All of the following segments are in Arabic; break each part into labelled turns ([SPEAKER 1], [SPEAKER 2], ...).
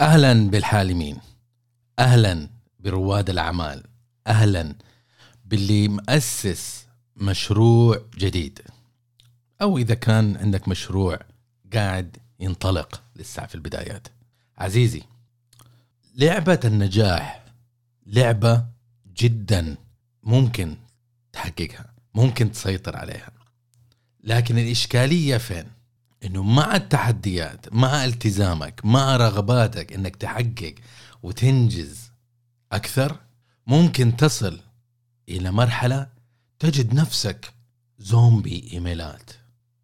[SPEAKER 1] أهلا بالحالمين أهلا برواد الأعمال أهلا باللي مؤسس مشروع جديد. أو إذا كان عندك مشروع قاعد ينطلق لسه في البدايات. عزيزي لعبة النجاح لعبة جدا ممكن تحققها ممكن تسيطر عليها. لكن الإشكالية فين؟ إنه مع التحديات مع التزامك مع رغباتك إنك تحقق وتنجز أكثر ممكن تصل إلى مرحلة تجد نفسك زومبي إيميلات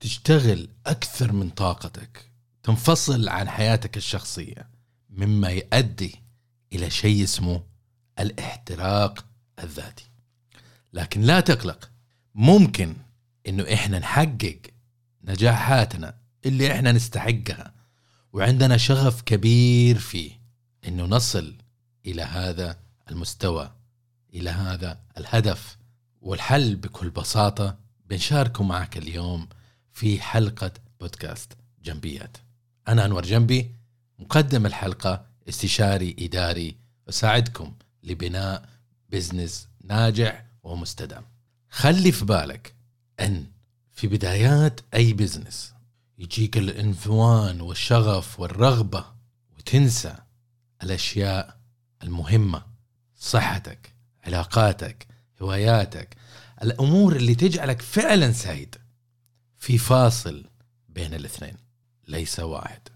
[SPEAKER 1] تشتغل أكثر من طاقتك تنفصل عن حياتك الشخصية مما يؤدي إلى شيء اسمه الاحتراق الذاتي. لكن لا تقلق ممكن إنه إحنا نحقق نجاحاتنا اللي إحنا نستحقها. وعندنا شغف كبير فيه إنه نصل إلى هذا المستوى إلى هذا الهدف والحل بكل بساطة بنشاركه معك اليوم في حلقة بودكاست جنبيات. أنا أنور جنبي مقدم الحلقة استشاري إداري أساعدكم لبناء business ناجح ومستدام. خلي في بالك إن في بدايات أي business يجيك العنفوان والشغف والرغبة وتنسى الأشياء المهمة صحتك علاقاتك هواياتك الأمور اللي تجعلك فعلا سعيد. في فاصل بين الاثنين ليس واحد.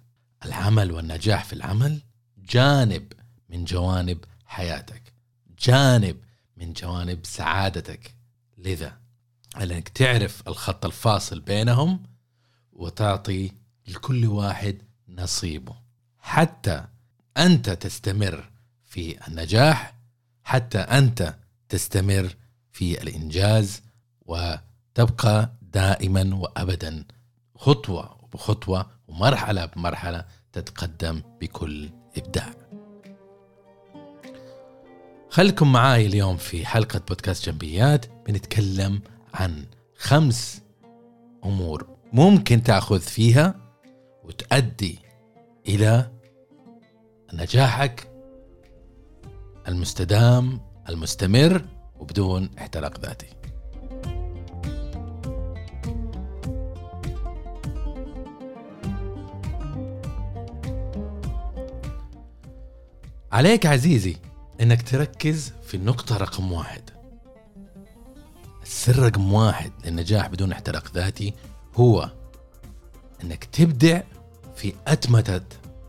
[SPEAKER 1] العمل والنجاح في العمل جانب من جوانب حياتك جانب من جوانب سعادتك. لذا إنك تعرف الخط الفاصل بينهم وتعطي لكل واحد نصيبه حتى أنت تستمر في النجاح حتى أنت تستمر في الإنجاز وتبقى دائما وابدا خطوة بخطوة ومرحلة بمرحلة تتقدم بكل إبداع. خلكم معاي اليوم في حلقة بودكاست جنبيات بنتكلم عن خمس أمور ممكن تأخذ فيها وتؤدي إلى نجاحك المستدام المستمر وبدون احتراق ذاتي. عليك عزيزي إنك تركز في النقطة رقم واحد. السر رقم واحد للنجاح بدون احتراق ذاتي هو إنك تبدع في أتمتة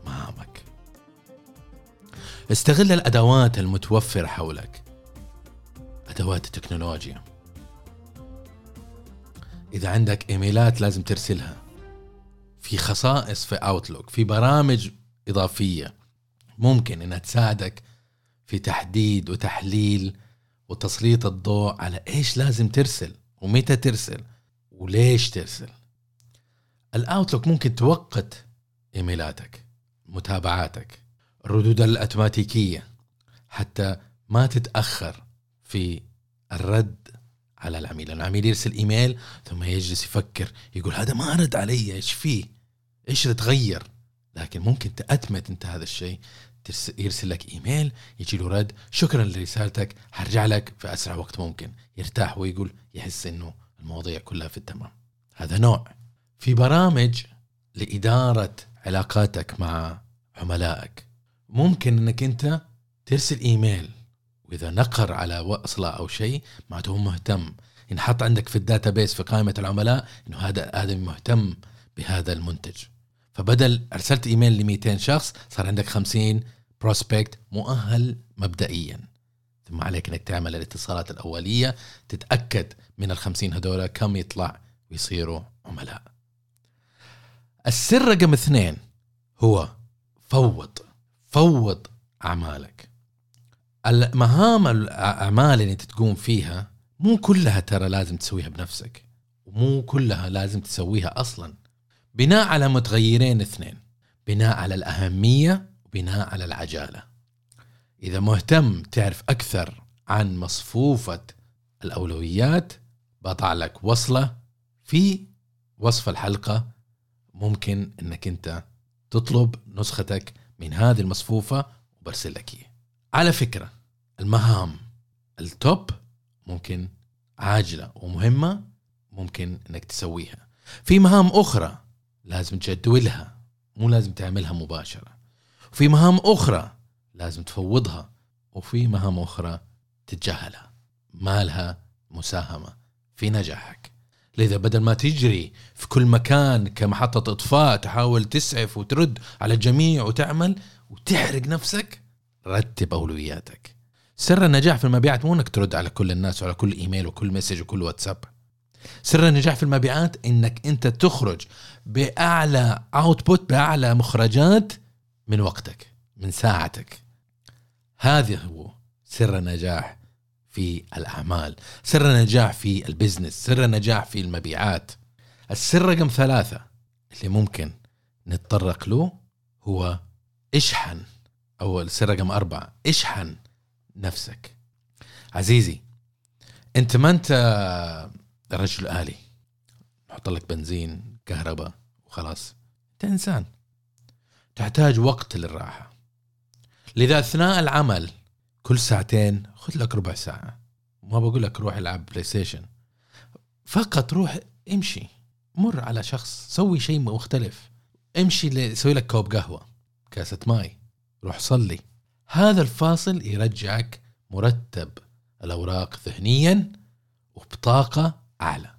[SPEAKER 1] مهامك. استغل الأدوات المتوفرة حولك. أدوات التكنولوجيا. إذا عندك إيميلات لازم ترسلها. في خصائص في Outlook في برامج إضافية ممكن إنها تساعدك في تحديد وتحليل وتسليط الضوء على إيش لازم ترسل ومتى ترسل وليش ترسل. ال Outlook ممكن توقت إيميلاتك متابعاتك الردود الأوتوماتيكية حتى ما تتأخر في الرد على العميل. العميل يرسل إيميل ثم يجلس يفكر يقول هذا ما رد علي إيش فيه؟ إيش تغير؟ لكن ممكن تأتمت أنت هذا الشيء يرسل لك إيميل يجي له رد شكرا لرسالتك حرجع لك في أسرع وقت ممكن. يرتاح ويقول يحس إنه المواضيع كلها في التمام. هذا نوع في برامج لإدارة علاقاتك مع عملائك. ممكن إنك أنت ترسل إيميل وإذا نقر على وصلة أو شيء معناته هو مهتم. ينحط عندك في ال database في قائمة العملاء إنه هذا آدمي مهتم بهذا المنتج. فبدل أرسلت إيميل ل 200 شخص صار عندك 50 prospect مؤهل مبدئيا. ثم عليك إنك تعمل الاتصالات الأولية تتأكد من ال 50 هذول كم يطلع ويصيروا عملاء. السر رقم اثنين هو فوض فوض أعمالك. المهام الأعمال اللي أنت تقوم فيها مو كلها ترى لازم تسويها بنفسك ومو كلها لازم تسويها أصلا. بناء على متغيرين اثنين بناء على الأهمية وبناء على العجالة. إذا مهتم تعرف أكثر عن مصفوفة الأولويات بضع لك وصلة في وصف الحلقة ممكن إنك أنت تطلب نسختك من هذه المصفوفة وبرسل لك إياه على فكرة المهام التوب ممكن عاجلة ومهمة ممكن إنك تسويها. في مهام أخرى لازم تجدولها مو لازم تعملها مباشرة. وفي مهام أخرى لازم تفوضها وفي مهام أخرى تتجاهلها. ما لها مساهمة في نجاحك. لذا بدل ما تجري في كل مكان كمحطة إطفاء تحاول تسعف وترد على الجميع وتعمل وتحرق نفسك رتب أولوياتك. سر النجاح في المبيعات مو إنك ترد على كل الناس وعلى كل إيميل وكل message وكل واتساب. سر النجاح في المبيعات إنك أنت تخرج بأعلى output بأعلى مخرجات من وقتك من ساعتك. هذا هو سر النجاح. في الأعمال. سر النجاح في البزنس سر النجاح في المبيعات. السر رقم ثلاثة اللي ممكن نتطرق له هو اشحن. أو السر رقم أربعة اشحن نفسك. عزيزي أنت ما أنت رجل آلي. نحط لك بنزين كهرباء وخلاص. أنت إنسان. تحتاج وقت للراحة. لذا أثناء العمل كل ساعتين خذ لك ربع ساعة. ما بقول لك روح العب PlayStation فقط روح امشي. مر على شخص. سوي شيء مختلف. امشي سوي لك كوب قهوة. كاسة ماي. روح صلي. هذا الفاصل يرجعك مرتب الأوراق ذهنيا وبطاقة أعلى.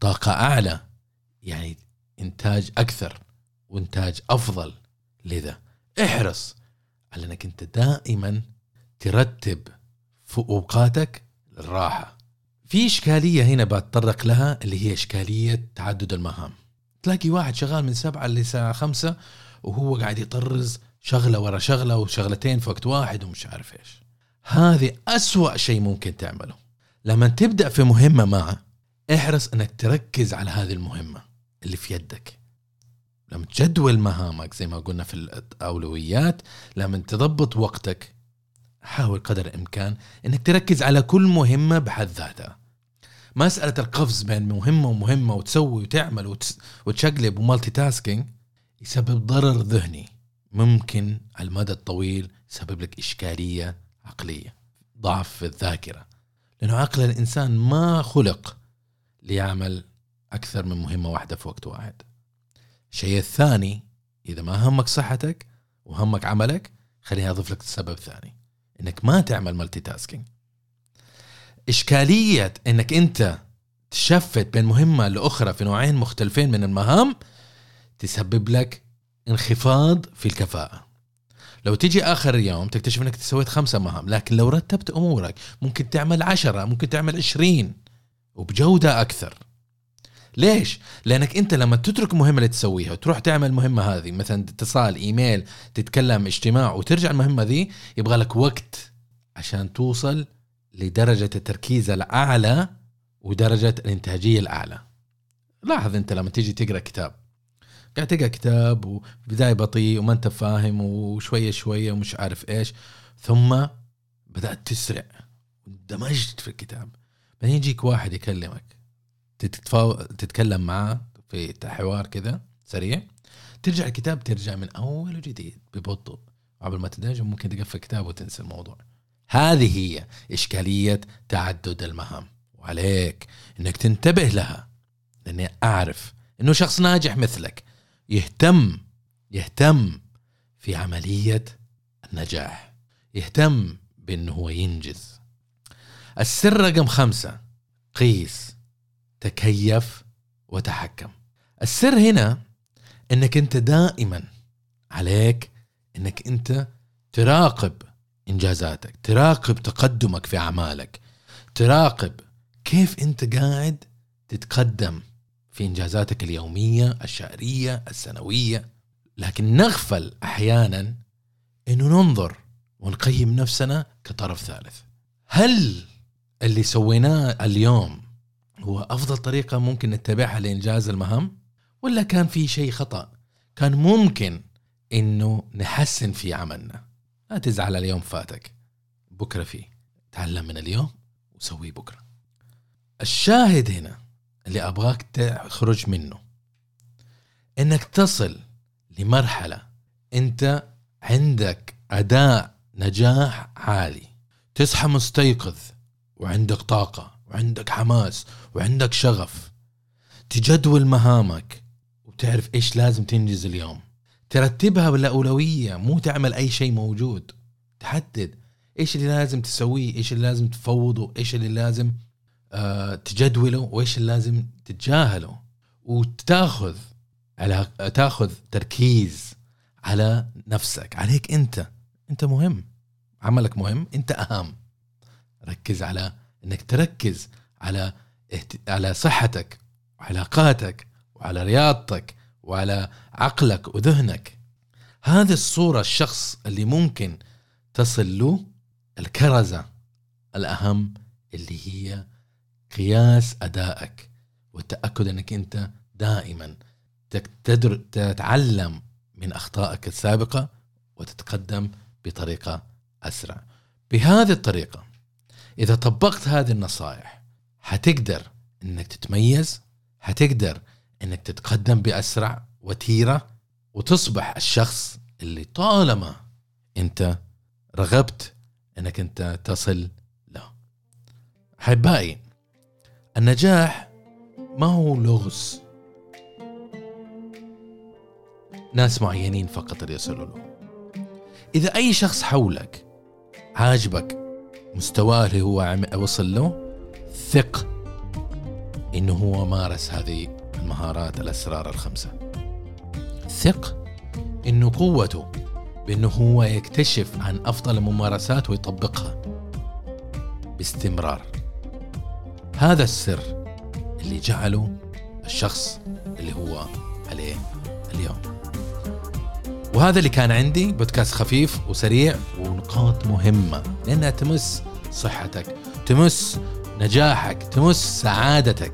[SPEAKER 1] طاقة أعلى يعني إنتاج أكثر وإنتاج أفضل لذا. احرص على أنك أنت دائما ترتب في أوقاتك الراحة في إشكالية هنا بتطرق لها اللي هي إشكالية تعدد المهام. تلاقي واحد شغال من سبعة لساعة خمسة وهو قاعد يطرز شغلة ورا شغلة وشغلتين في وقت واحد ومش عارف إيش. هذه أسوأ شيء ممكن تعمله. لما تبدأ في مهمة ما احرص إنك تركز على هذه المهمة اللي في يدك. لما تجدول مهامك زي ما قلنا في الأولويات لما تضبط وقتك حاول قدر الإمكان إنك تركز على كل مهمة بحد ذاتها. مسألة القفز بين مهمة ومهمة وتسوي وتعمل وتشقلب ومالتي تاسكينج يسبب ضرر ذهني. ممكن على المدى الطويل يسبب لك إشكالية عقلية. ضعف في الذاكرة. لأنه عقل الإنسان ما خلق ليعمل أكثر من مهمة واحدة في وقت واحد. الشيء الثاني إذا ما همك صحتك وهمك عملك خليني أضيف لك سبب ثاني. إنك ما تعمل مالتي تاسكينج إشكالية إنك أنت تشفت بين مهمة لأخرى في نوعين مختلفين من المهام تسبب لك انخفاض في الكفاءة. لو تجي آخر اليوم تكتشف إنك سويت خمسة مهام لكن لو رتبت أمورك ممكن تعمل عشرة ممكن تعمل عشرين وبجودة أكثر. ليش؟ لأنك أنت لما تترك مهمة اللي تسويها وتروح تعمل المهمة هذه مثلا اتصال إيميل تتكلم اجتماع وترجع المهمة ذي يبغى لك وقت عشان توصل لدرجة التركيز الأعلى ودرجة الإنتاجية الأعلى. لاحظ أنت لما تيجي تقرأ كتاب. قاعد تقرأ كتاب وبداية بطيء وما أنت فاهم وشوية شوية ومش عارف إيش ثم بدأت تسرع. اندمجت في الكتاب. بعدين يجيك واحد يكلمك. تتفاو... تتكلم معاه في حوار كذا سريع. ترجع الكتاب ترجع من أول وجديد ببطء. قبل ما تندمج ممكن تقفل الكتاب وتنسى الموضوع. هذه هي إشكالية تعدد المهام. وعليك إنك تنتبه لها لأني أعرف إنه شخص ناجح مثلك. يهتم يهتم في عملية النجاح. يهتم بأنه هو ينجز. السر رقم خمسة قيس. تكيف وتحكم. السر هنا إنك أنت دائما عليك إنك أنت تراقب إنجازاتك تراقب تقدمك في أعمالك تراقب كيف أنت قاعد تتقدم في إنجازاتك اليومية الشهرية السنوية. لكن نغفل أحيانا إنه ننظر ونقيم نفسنا كطرف ثالث. هل اللي سويناه اليوم هو أفضل طريقة ممكن نتبعها لإنجاز المهام؟ ولا كان في شيء خطأ؟ كان ممكن إنه نحسن في عملنا. لا تزعل اليوم فاتك. بكرة فيه تعلم من اليوم وسويه بكرة. الشاهد هنا اللي أبغاك تخرج منه إنك تصل لمرحلة أنت عندك أداء نجاح عالي تصحى مستيقظ وعندك طاقة. وعندك حماس وعندك شغف تجدول مهامك وتعرف إيش لازم تنجز اليوم. ترتبها بالأولوية مو تعمل أي شيء موجود. تحدد إيش اللي لازم تسويه إيش اللي لازم تفوضه إيش اللي لازم آه تجدوله وإيش اللي لازم تتجاهله. وتاخذ على تاخذ تركيز على نفسك. عليك أنت. أنت مهم. عملك مهم. أنت أهم. ركز على إنك تركز على على صحتك وعلاقاتك وعلى رياضتك وعلى عقلك وذهنك. هذه الصورة الشخص اللي ممكن تصل له الكرزة الأهم اللي هي قياس أدائك والتأكد أنك أنت دائما تتعلم من أخطائك السابقة وتتقدم بطريقة أسرع. بهذه الطريقة إذا طبقت هذه النصائح حتقدر أنك تتميز حتقدر أنك تتقدم بأسرع وتيرة وتصبح الشخص اللي طالما أنت رغبت أنك أنت تصل له. أحبائي النجاح ما هو لغز؟ ناس معينين فقط اللي يصلوا له. إذا أي شخص حولك عاجبك مستواه اللي هو وصل له ثق إنه هو مارس هذه المهارات الأسرار الخمسة. ثق إنه قوته بأنه هو يكتشف عن أفضل الممارسات ويطبقها باستمرار. هذا السر اللي جعله الشخص اللي هو عليه اليوم. وهذا اللي كان عندي بودكاست خفيف وسريع ونقاط مهمة. لأنها تمس صحتك تمس نجاحك تمس سعادتك.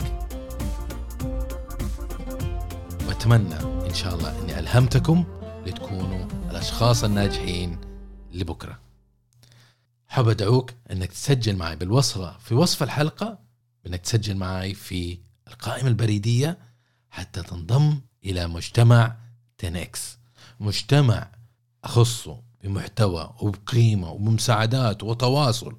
[SPEAKER 1] وأتمنى إن شاء الله أني ألهمتكم لتكونوا الأشخاص الناجحين لبكرة. حاب أدعوك أنك تسجل معي بالوصفة في وصف الحلقة أنك تسجل معي في القائمة البريدية حتى تنضم إلى مجتمع 10 مجتمع أخصه بمحتوى وبقيمة وبمساعدات وتواصل.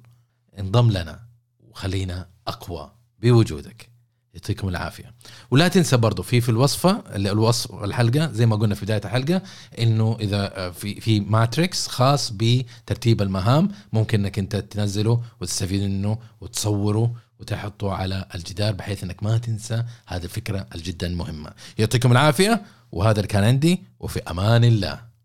[SPEAKER 1] انضم لنا وخلينا أقوى بوجودك. يعطيكم العافية. ولا تنسى برضو في في الوصفة الوصف الحلقة زي ما قلنا في بداية الحلقة إنه إذا في في ماتريكس خاص بترتيب المهام ممكن إنك أنت تنزله وتستفيد منه وتصوره وتحطه على الجدار بحيث إنك ما تنسى هذه الفكرة الجدا مهمة. يعطيكم العافية وهذا اللي كان عندي وفي أمان الله.